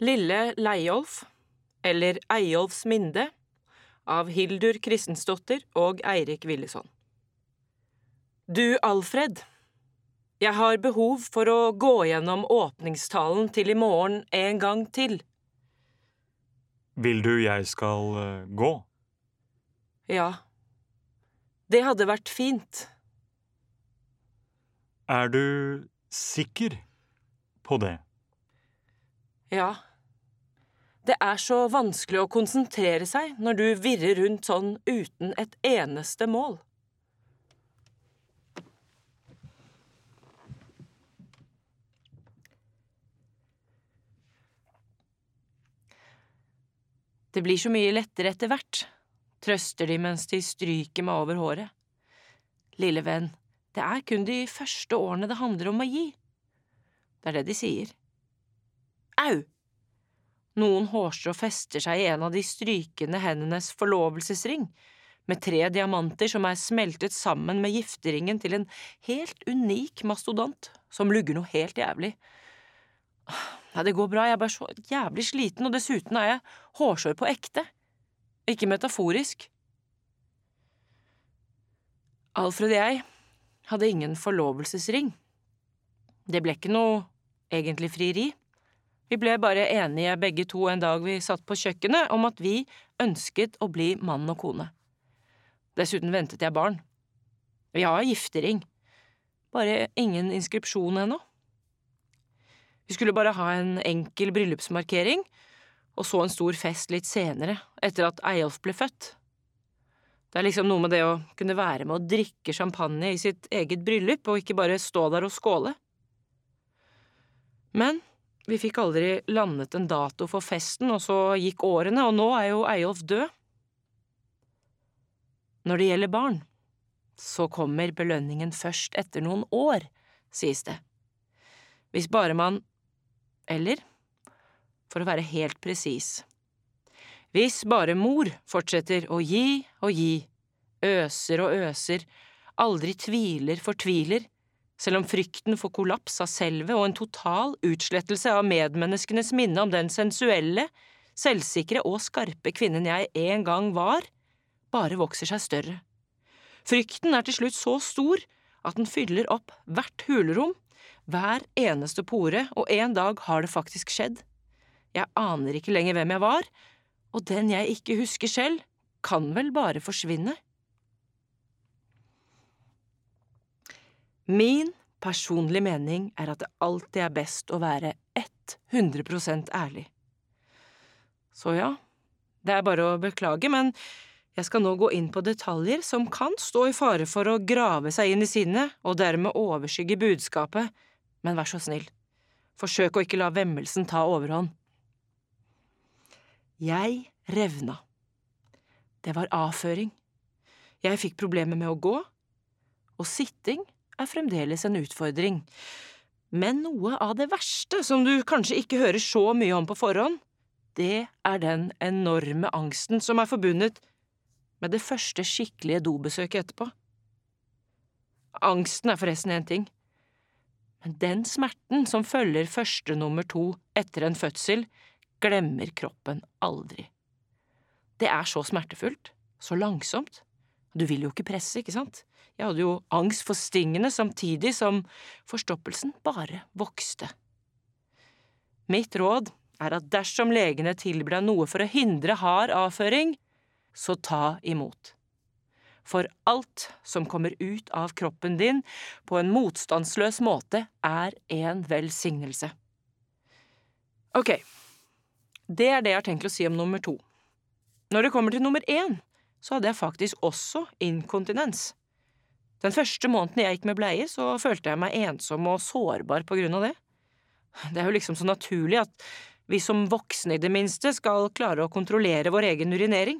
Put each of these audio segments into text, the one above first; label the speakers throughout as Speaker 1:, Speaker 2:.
Speaker 1: Lille Leiolf, eller Eiolfs minde, av Hildur Kristensdotter og Eirik Willesson. Du, Alfred, jeg har behov for å gå gjennom åpningstalen til i morgen en gang til.
Speaker 2: Vil du jeg skal eh, gå?
Speaker 1: Ja, det hadde vært fint.
Speaker 2: Er du sikker på det?
Speaker 1: Ja. Det er så vanskelig å konsentrere seg når du virrer rundt sånn uten et eneste mål. Det blir så mye lettere etter hvert, trøster de mens de stryker meg over håret. Lille venn, det er kun de første årene det handler om å gi. Det er det de sier. Au! Noen hårstrå fester seg i en av de strykende hendenes forlovelsesring, med tre diamanter som er smeltet sammen med gifteringen til en helt unik mastodont som lugger noe helt jævlig. Nei, det går bra, jeg er bare så jævlig sliten, og dessuten er jeg hårsår på ekte, ikke metaforisk. Alfred og jeg hadde ingen forlovelsesring. Det ble ikke noe egentlig frieri. Vi ble bare enige begge to en dag vi satt på kjøkkenet om at vi ønsket å bli mann og kone. Dessuten ventet jeg barn. Vi har giftering, bare ingen inskripsjon ennå. Vi skulle bare ha en enkel bryllupsmarkering, og så en stor fest litt senere, etter at Eyolf ble født. Det er liksom noe med det å kunne være med å drikke champagne i sitt eget bryllup, og ikke bare stå der og skåle. Men vi fikk aldri landet en dato for festen, og så gikk årene, og nå er jo Eyolf død. Når det gjelder barn, så kommer belønningen først etter noen år, sies det. Hvis bare man eller, for å være helt presis, hvis bare mor fortsetter å gi og gi, øser og øser, aldri tviler, fortviler, selv om frykten for kollaps av selvet og en total utslettelse av medmenneskenes minne om den sensuelle, selvsikre og skarpe kvinnen jeg en gang var, bare vokser seg større. Frykten er til slutt så stor at den fyller opp hvert hulrom, hver eneste pore, og en dag har det faktisk skjedd. Jeg aner ikke lenger hvem jeg var, og den jeg ikke husker selv, kan vel bare forsvinne. Min personlige mening er at det alltid er best å være 100% ærlig. Så ja, det er bare å beklage, men jeg skal nå gå inn på detaljer som kan stå i fare for å grave seg inn i sinnet og dermed overskygge budskapet, men vær så snill, forsøk å ikke la vemmelsen ta overhånd. Jeg revna. Det var avføring. Jeg fikk problemer med å gå, og sitting er fremdeles en utfordring. Men noe av det verste, som du kanskje ikke hører så mye om på forhånd, det er den enorme angsten som er forbundet med det første skikkelige dobesøket etterpå. Angsten er forresten én ting, men den smerten som følger første nummer to etter en fødsel, glemmer kroppen aldri. Det er så smertefullt, så langsomt. Du vil jo ikke presse, ikke sant? Jeg hadde jo angst for stingene samtidig som forstoppelsen bare vokste. Mitt råd er at dersom legene tilbyr deg noe for å hindre hard avføring, så ta imot. For alt som kommer ut av kroppen din på en motstandsløs måte, er en velsignelse. Ok, det er det jeg har tenkt å si om nummer to. Når det kommer til nummer én, så hadde jeg faktisk også inkontinens. Den første måneden jeg gikk med bleie, så følte jeg meg ensom og sårbar på grunn av det. Det er jo liksom så naturlig at vi som voksne i det minste skal klare å kontrollere vår egen urinering.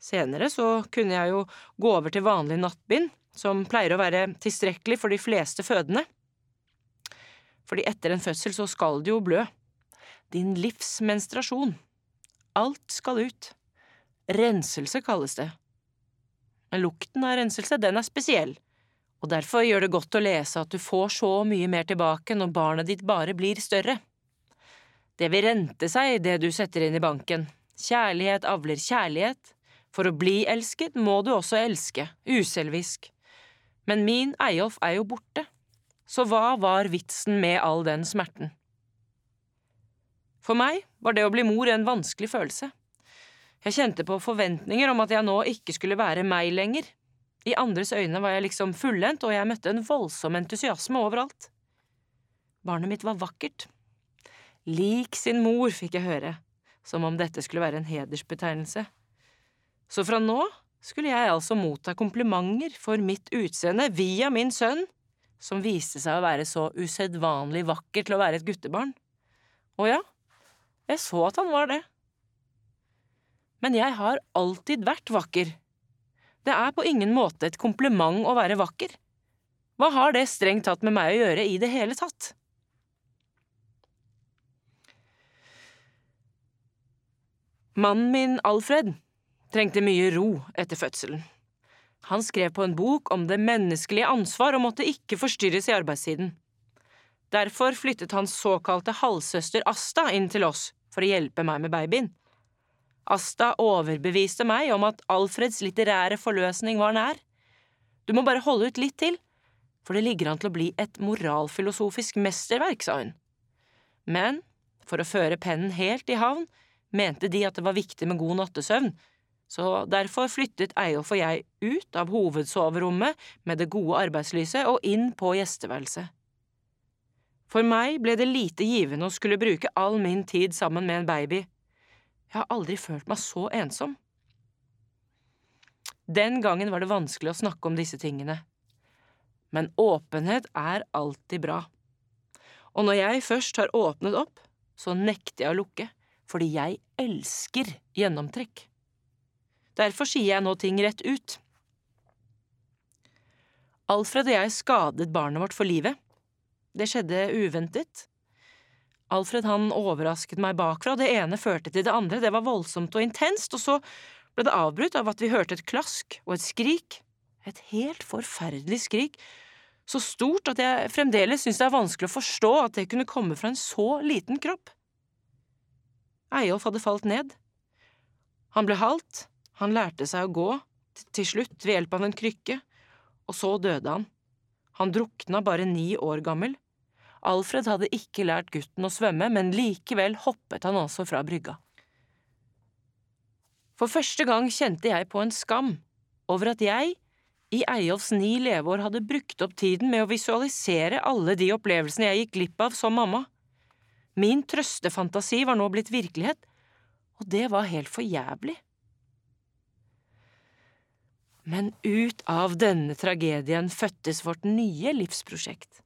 Speaker 1: Senere så kunne jeg jo gå over til vanlig nattbind, som pleier å være tilstrekkelig for de fleste fødende. Fordi etter en fødsel så skal du jo blø. Din livs menstruasjon. Alt skal ut. Renselse kalles det. Men lukten av renselse, den er spesiell, og derfor gjør det godt å lese at du får så mye mer tilbake når barnet ditt bare blir større. Det vil rente seg, det du setter inn i banken. Kjærlighet avler kjærlighet. For å bli elsket må du også elske, uselvisk. Men min Eyolf er jo borte, så hva var vitsen med all den smerten? For meg var det å bli mor en vanskelig følelse. Jeg kjente på forventninger om at jeg nå ikke skulle være meg lenger. I andres øyne var jeg liksom fullendt, og jeg møtte en voldsom entusiasme overalt. Barnet mitt var vakkert. Lik sin mor, fikk jeg høre, som om dette skulle være en hedersbetegnelse. Så fra nå skulle jeg altså motta komplimenter for mitt utseende via min sønn, som viste seg å være så usedvanlig vakker til å være et guttebarn. Og ja, jeg så at han var det. Men jeg har alltid vært vakker. Det er på ingen måte et kompliment å være vakker. Hva har det strengt tatt med meg å gjøre i det hele tatt? Mannen min, Alfred, trengte mye ro etter fødselen. Han skrev på en bok om det menneskelige ansvar og måtte ikke forstyrres i arbeidstiden. Derfor flyttet hans såkalte halvsøster Asta inn til oss for å hjelpe meg med babyen. Asta overbeviste meg om at Alfreds litterære forløsning var nær. Du må bare holde ut litt til, for det ligger an til å bli et moralfilosofisk mesterverk, sa hun. Men for å føre pennen helt i havn mente de at det var viktig med god nattesøvn, så derfor flyttet Eyolf og jeg ut av hovedsoverommet med det gode arbeidslyset og inn på gjesteværelset. For meg ble det lite givende å skulle bruke all min tid sammen med en baby. Jeg har aldri følt meg så ensom. Den gangen var det vanskelig å snakke om disse tingene. Men åpenhet er alltid bra. Og når jeg først har åpnet opp, så nekter jeg å lukke fordi jeg elsker gjennomtrekk. Derfor sier jeg nå ting rett ut. Alfred og jeg skadet barnet vårt for livet. Det skjedde uventet. Alfred han overrasket meg bakfra, det ene førte til det andre, det var voldsomt og intenst, og så ble det avbrutt av at vi hørte et klask og et skrik, et helt forferdelig skrik, så stort at jeg fremdeles synes det er vanskelig å forstå at det kunne komme fra en så liten kropp. Eyolf hadde falt ned. Han ble halt, han lærte seg å gå, til slutt ved hjelp av en krykke, og så døde han. Han drukna bare ni år gammel. Alfred hadde ikke lært gutten å svømme, men likevel hoppet han altså fra brygga. For første gang kjente jeg på en skam over at jeg, i Eyolfs ni leveår, hadde brukt opp tiden med å visualisere alle de opplevelsene jeg gikk glipp av som mamma. Min trøstefantasi var nå blitt virkelighet, og det var helt for jævlig. Men ut av denne tragedien fødtes vårt nye livsprosjekt.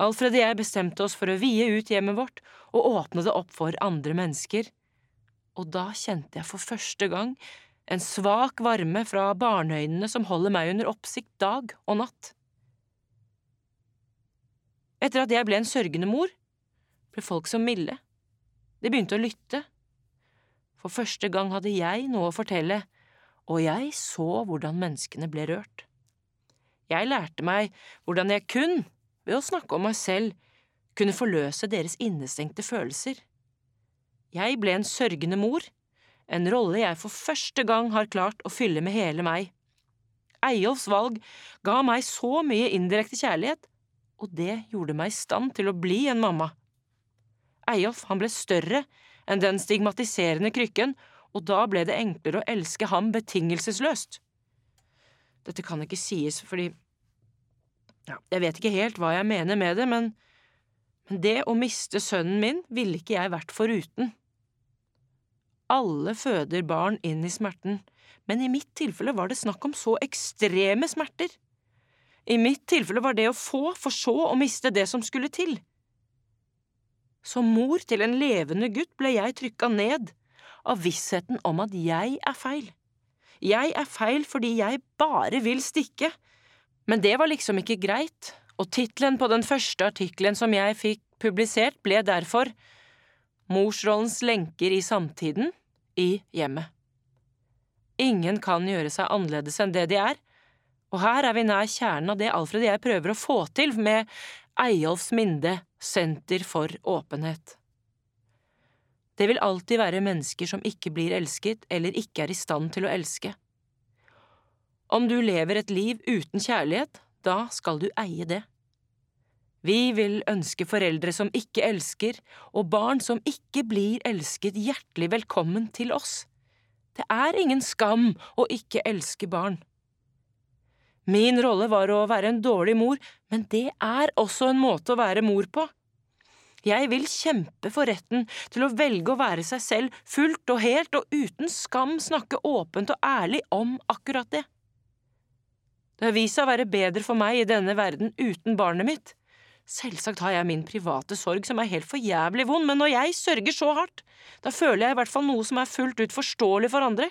Speaker 1: Alfred og jeg bestemte oss for å vie ut hjemmet vårt og åpne det opp for andre mennesker, og da kjente jeg for første gang en svak varme fra barneøynene som holder meg under oppsikt dag og natt. Etter at jeg ble en sørgende mor, ble folk så milde. De begynte å lytte. For første gang hadde jeg noe å fortelle, og jeg så hvordan menneskene ble rørt. Jeg lærte meg hvordan jeg kun, ved å snakke om meg selv, kunne forløse deres innestengte følelser. Jeg ble en sørgende mor, en rolle jeg for første gang har klart å fylle med hele meg. Eyolfs valg ga meg så mye indirekte kjærlighet, og det gjorde meg i stand til å bli en mamma. Eyolf ble større enn den stigmatiserende krykken, og da ble det enklere å elske ham betingelsesløst. Dette kan ikke sies fordi ja, jeg vet ikke helt hva jeg mener med det, men, men det å miste sønnen min ville ikke jeg vært foruten. Alle føder barn inn i smerten, men i mitt tilfelle var det snakk om så ekstreme smerter. I mitt tilfelle var det å få, for så å miste det som skulle til. Som mor til en levende gutt ble jeg trykka ned av vissheten om at jeg er feil. Jeg er feil fordi jeg bare vil stikke. Men det var liksom ikke greit, og tittelen på den første artikkelen som jeg fikk publisert, ble derfor Morsrollens lenker i samtiden i hjemmet. Ingen kan gjøre seg annerledes enn det de er, og her er vi nær kjernen av det Alfred og jeg prøver å få til med Eyolfs Minde Senter for åpenhet. Det vil alltid være mennesker som ikke blir elsket eller ikke er i stand til å elske. Om du lever et liv uten kjærlighet, da skal du eie det. Vi vil ønske foreldre som ikke elsker, og barn som ikke blir elsket, hjertelig velkommen til oss. Det er ingen skam å ikke elske barn. Min rolle var å være en dårlig mor, men det er også en måte å være mor på. Jeg vil kjempe for retten til å velge å være seg selv fullt og helt og uten skam snakke åpent og ærlig om akkurat det. Det har vist seg å være bedre for meg i denne verden uten barnet mitt. Selvsagt har jeg min private sorg som er helt for jævlig vond, men når jeg sørger så hardt, da føler jeg i hvert fall noe som er fullt ut forståelig for andre.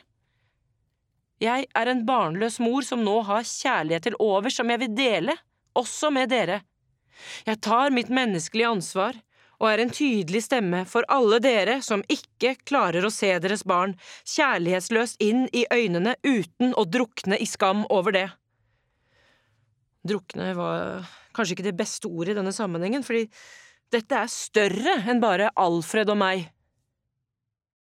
Speaker 1: Jeg er en barnløs mor som nå har kjærlighet til over som jeg vil dele, også med dere. Jeg tar mitt menneskelige ansvar og er en tydelig stemme for alle dere som ikke klarer å se deres barn kjærlighetsløst inn i øynene uten å drukne i skam over det. Drukne var kanskje ikke det beste ordet i denne sammenhengen, fordi dette er større enn bare Alfred og meg.